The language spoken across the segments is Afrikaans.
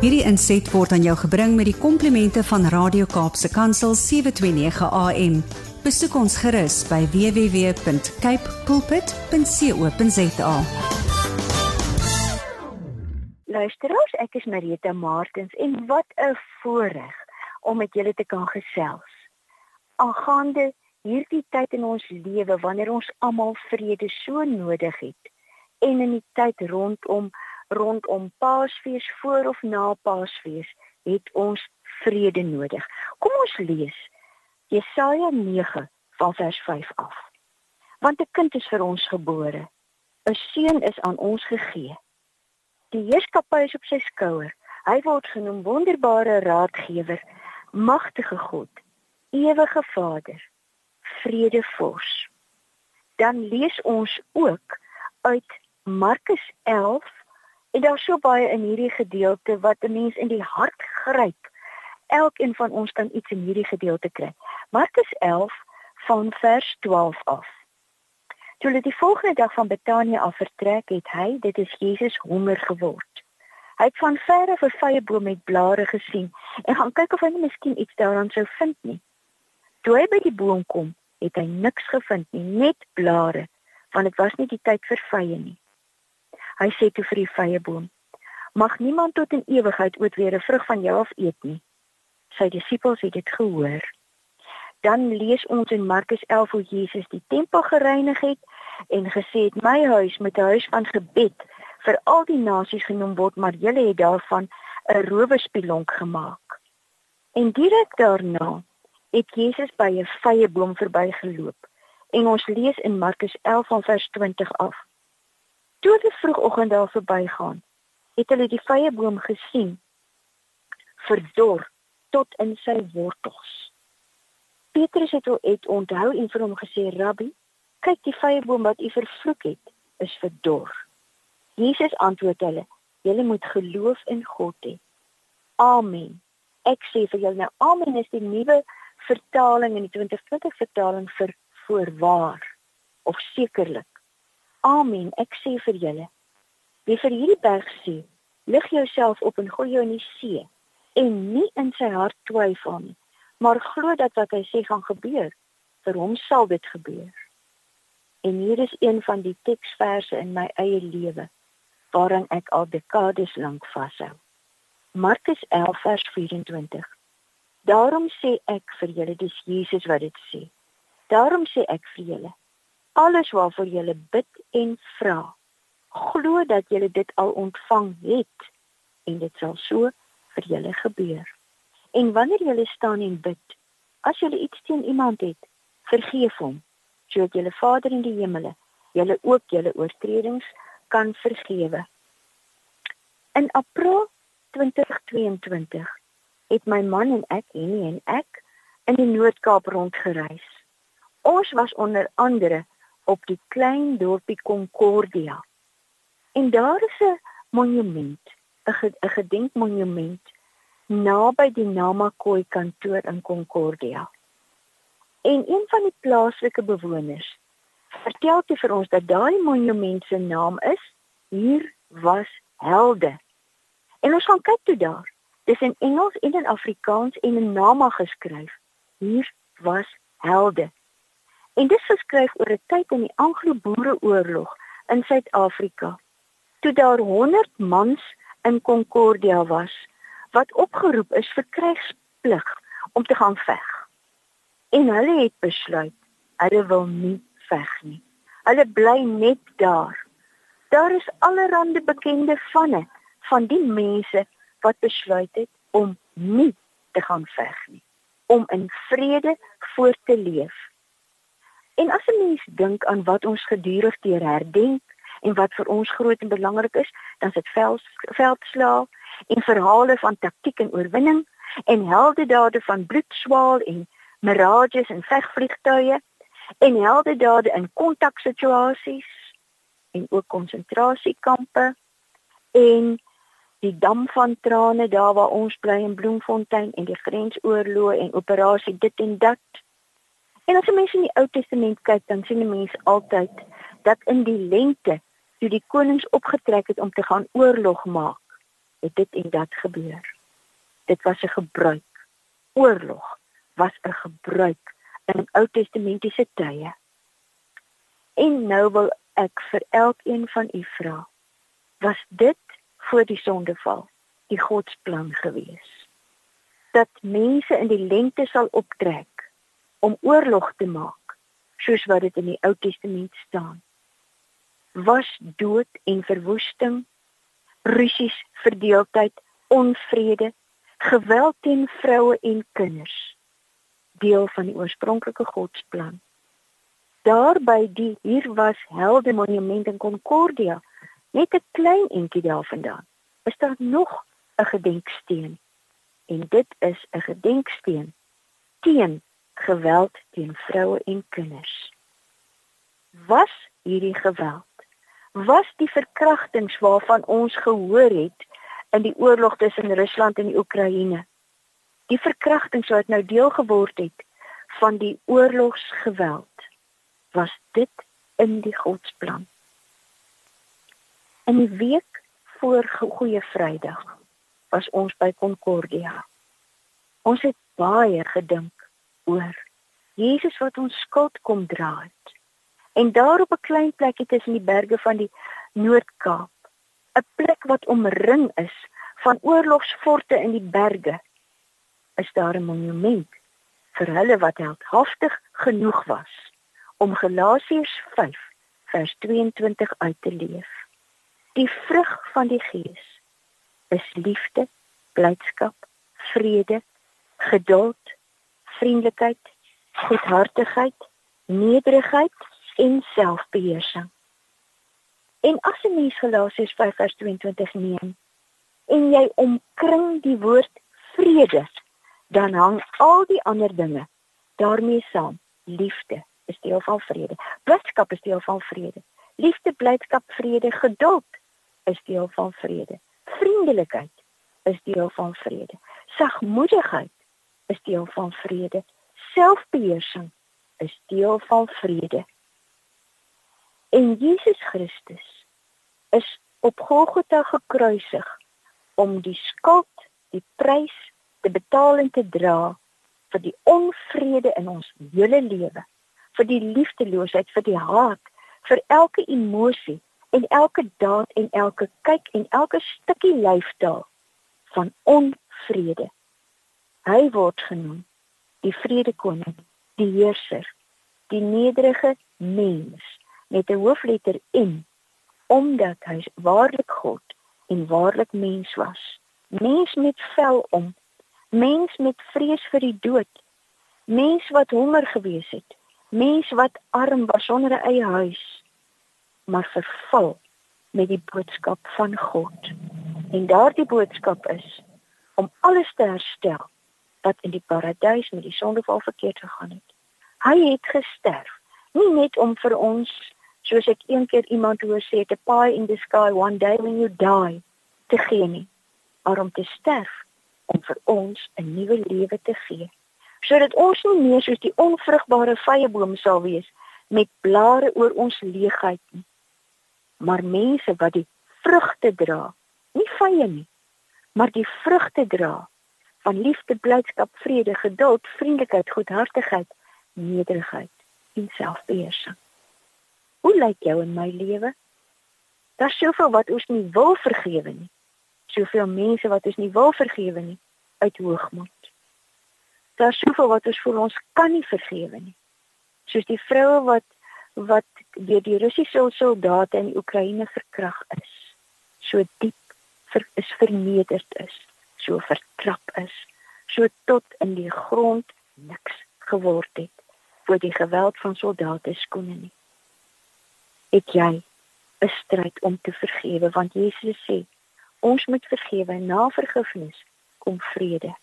Hierdie inset word aan jou gebring met die komplimente van Radio Kaapse Kansel 729 AM. Besoek ons gerus by www.cape pulpit.co.za. Luisteraars, ek is Marita Martins en wat 'n voorreg om met julle te kan gesels. Aangaande hierdie tyd in ons lewe wanneer ons almal vrede so nodig het en in die tyd rondom rondom Paasfees voor of na Paasfees het ons vrede nodig. Kom ons lees Jesaja 9 van vers 5 af. Want 'n kind is vir ons gebore, 'n seun is aan ons gegee. Die heerskappy is op sy skouer. Hy word genoem wonderbare raadgewer, magtige God, ewige Vader, vredevors. Dan lees ons ook uit Markus 11 en daar so baie in hierdie gedeelte wat 'n mens in die hart gryp. Elkeen van ons kan iets in hierdie gedeelte kry. Markus 11 van vers 12 af. Toe hulle die volgende dag van Betanië af vertrek het, hy, dit is Jesus, honger geword. Hy het van ver af 'n vrye boom met blare gesien en gaan kyk of hy miskien iets daaraan sou vind nie. Toe hy by die boom kom, het hy niks gevind nie, net blare, want dit was nie die tyd vir vrye nie. Hy sê toe vir die vrye boom: "Mag niemand tot in ewigheid ooit weer 'n vrug van jou af eet nie." Sy disippels het dit gehoor. Dan lees ons in Markus 11 hoe Jesus die tempel gereinig het en gesê het: "My huis moet 'n huis van gebed vir al die nasies genoem word, maar julle het daarvan 'n rowerspilonk gemaak." En direk daarna het Jesus by 'n vrye boom verbygeloop. En ons lees in Markus 11 van vers 20 af. Toe hulle vroegoggend daar verbygaan, het hulle die vrye boom gesien verdor tot in sy wortels. Petrus het het onthou en vir hom gesê: "Rabbi, kyk die vrye boom wat u vervloek het, is verdor." Jesus antwoord hulle: "Julle moet geloof in God hê." Amen. Ek sê vir julle nou, amen is die nuwe vertaling in die 2020 vertaling vir voorwaar of sekerlik. Amen. Ek sê vir julle, wie vir hierdie berg sê, lig jouself op en gooi jou in die see en nie in sy hart twyfel nie, maar glo dat wat hy sê gaan gebeur, vir hom sal dit gebeur. En hier is een van die teksverse in my eie lewe waaraan ek al dekades lank vashou. Markus 11 vers 24 Daarom sê ek vir julle dis Jesus wat dit sê. Daarom sê ek vir julle alles waarvoor julle bid en vra, glo dat julle dit al ontvang het en dit sal so vir julle gebeur. En wanneer julle staan en bid, as julle iets teen iemand het, vergeef hom, sodat julle Vader in die hemele julle ook julle oortredings kan vergewe. In April 2022 het my man en ek, Henny en ek, in die Noord-Kaap rondgereis. Ons was onder andere op die klein dorpie Concordia. En daar is 'n monument, 'n gedenkmonument naby die Namakwa kantoor in Concordia. En een van die plaaslike bewoners vertel toe vir ons dat daai monument se naam is Hier was helde. En ons gaan kyk toe daar. Dis in Engels en in Afrikaans en in Nama geskryf. Hier was helde. En dit geskryf oor 'n tyd in die Anglo-Boereoorlog in Suid-Afrika. Toe daar 100 mans in Concordia was wat opgeroep is vir krygsplig om te gaan veg. En hulle het besluit hulle wil nie veg nie. Hulle bly net daar. Daar is allerlei bekende vanne van die mense wat besluit het om nie te gaan veg nie, om in vrede voort te leef. En as 'n mens dink aan wat ons gedurig deur herdenk en wat vir ons groot en belangrik is, dan is dit veld, veldslae en verhale van taktiek en oorwinning en heldedade van bloedswaal en mirages en vegvliegtuie en heldedade in kontaksituasies en ook konsentrasiekampe en die dam van trane daar waar ons bly in Bloemfontein en die grensoorloë en operasie dit en dat. En as jy mens in die Ou Testament kyk, dan sien 'n mens altyd dat in die lente toe die konings opgetrek het om te gaan oorlog maak, het dit en dat gebeur. Dit was 'n gebruik. Oorlog was 'n gebruik in Ou Testamentiese tye. En nou wil ek vir elkeen van u vra, was dit voor die sondeval die Godsplan gewees? Dat mense in die lente sal optrek om oorlog te maak, soos wat dit in die Ou Testament staan. Was dood en verwoesting rusies, verdeeldheid, onvrede, geweld teen vroue en kinders deel van die oorspronklike Godsplan. Daarby die hier was helde monument in Concordia, net 'n klein entjie daarvandaan. Is daar nog 'n gedenksteen? En dit is 'n gedenksteen teen geweld teen vroue en kinders. Was hierdie geweld was die verkrachtings waarvan ons gehoor het in die oorlog tussen Rusland en die Oekraïne. Die verkrachtings wat nou deel geword het van die oorlogsgeweld was dit in die Godsplan. In die week voor Goeie Vrydag was ons by Concordia. Ons het baie gedink oor Jesus wat ons skuld kom dra het. En daar op 'n klein plekkie tussen die berge van die Noord-Kaap, 'n plek wat omring is van oorlogsforte in die berge, is daar 'n monument vir hulle wat heldhaftig genoeg was om Galasiërs 5 vers 22 uit te leef. Die vrug van die Gees is liefde, blydskap, vrede, geduld, vriendelikheid, goedhartigheid, nederigheid en selfbeheersing. En as 'n mens Galasiërs 5:22 neem en jy omkring die woord vrede, dan hang al die ander dinge daarmee saam. Liefde is deel van vrede. Blydskap is deel van vrede. Liefde, blydskap, vrede, geduld is deel van vrede. Vriendelikheid is deel van vrede. Sagmoedigheid is deel van vrede. Selfbeheersing is deel van vrede. En Jesus Christus is op Golgotha gekruisig om die skuld, die prys te betaal en te dra vir die onvrede in ons hele lewe, vir die liefdeloosheid, vir die haat, vir elke emosie en elke daad en elke kyk en elke stukkie lyfstaal van onvrede. Hy word genoem die vredekoning, die heerser, die nederige mens met 'n hoofletter N omdat hy waarlik God en waarlik mens was. Mens met vel om, mens met vrees vir die dood, mens wat honger gewees het, mens wat arm was sonder 'n eie huis, maar vervul met die boodskap van God. En daardie boodskap is om alles te herstel wat in die paradys met die sondeval verkeerd gegaan het. Hy het gesterf nie net om vir ons soos ek eendag iemand hoor sê te pie in the sky one day when you die te gee nie maar om te sterf om vir ons 'n nuwe lewe te gee sodat ons nie meer soos die onvrugbare vyeboom sal wees met blare oor ons leegheid nie maar mense wat die vrugte dra nie vye nie maar die vrugte dra van liefde, blydskap, vrede, geduld, vriendelikheid, goedhartigheid, nederigheid en selfbeheersing. Hoe lyk jou en my lewe? Daar's soveel wat ons nie wil vergewe nie. Soveel mense wat ons nie wil vergewe nie uit hoogmoed. Daar's soveel wat ons voel ons kan nie vergewe nie. Soos die vroue wat wat deur die Russiese soldate in Oekraïne verkrag is. So diep ver, is vernederd is, so vertrap is, so tot in die grond niks geword het voor die geweld van soldate skoene nie het jy 'n stryd om te vergewe want Jesus sê ons moet vergewe na vergifnis kom vrede.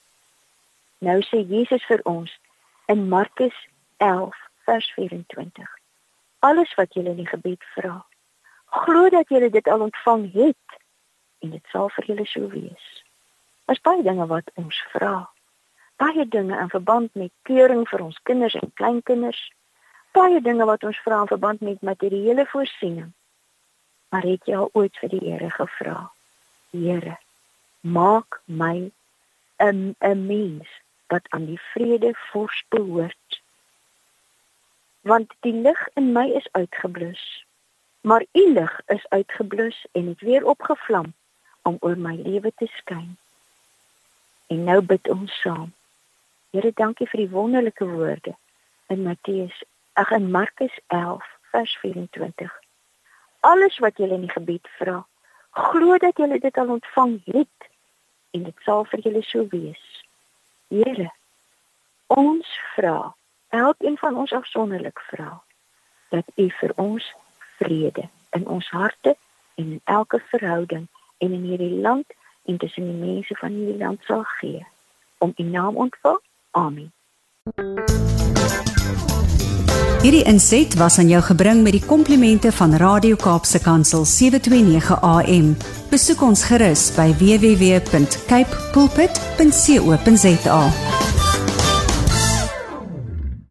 Nou sê Jesus vir ons in Markus 11 vers 24. Alles wat julle in die gebed vra, glo dat julle dit al ontvang het en dit sal vir julle so wees. As baie dinge wat ons vra, baie dinge in verband met keuring vir ons kinders en kleinkinders, baie dinge wat ons vra in verband met materiële voorsiening. Maar het jy al ooit vir die Here gevra? Here, maak my 'n 'n mens wat aan die vrede vors behoort. Want die lig in my is uitgeblus, maar u lig is uitgeblus en het weer opgevlam om oor my lewe te skyn. En nou bid ons saam. Here, dankie vir die wonderlike woorde in Matteus, ag in Markus 11 vers 24. Alles wat julle in die gebed vra, glo dat julle dit al ontvang het en dit sal vir julle so wees. Here, ons vra, elkeen van ons afsonderlik vra dat U vir ons vrede in ons harte en in elke verhouding en in hierdie land en tussen die mense van hierdie land sal gee om U naam ontvang. Amen. Hierdie inset was aan jou gebring met die komplimente van Radio Kaapse Kansel 729 AM. Besoek ons gerus by www.cape pulpit.co.za.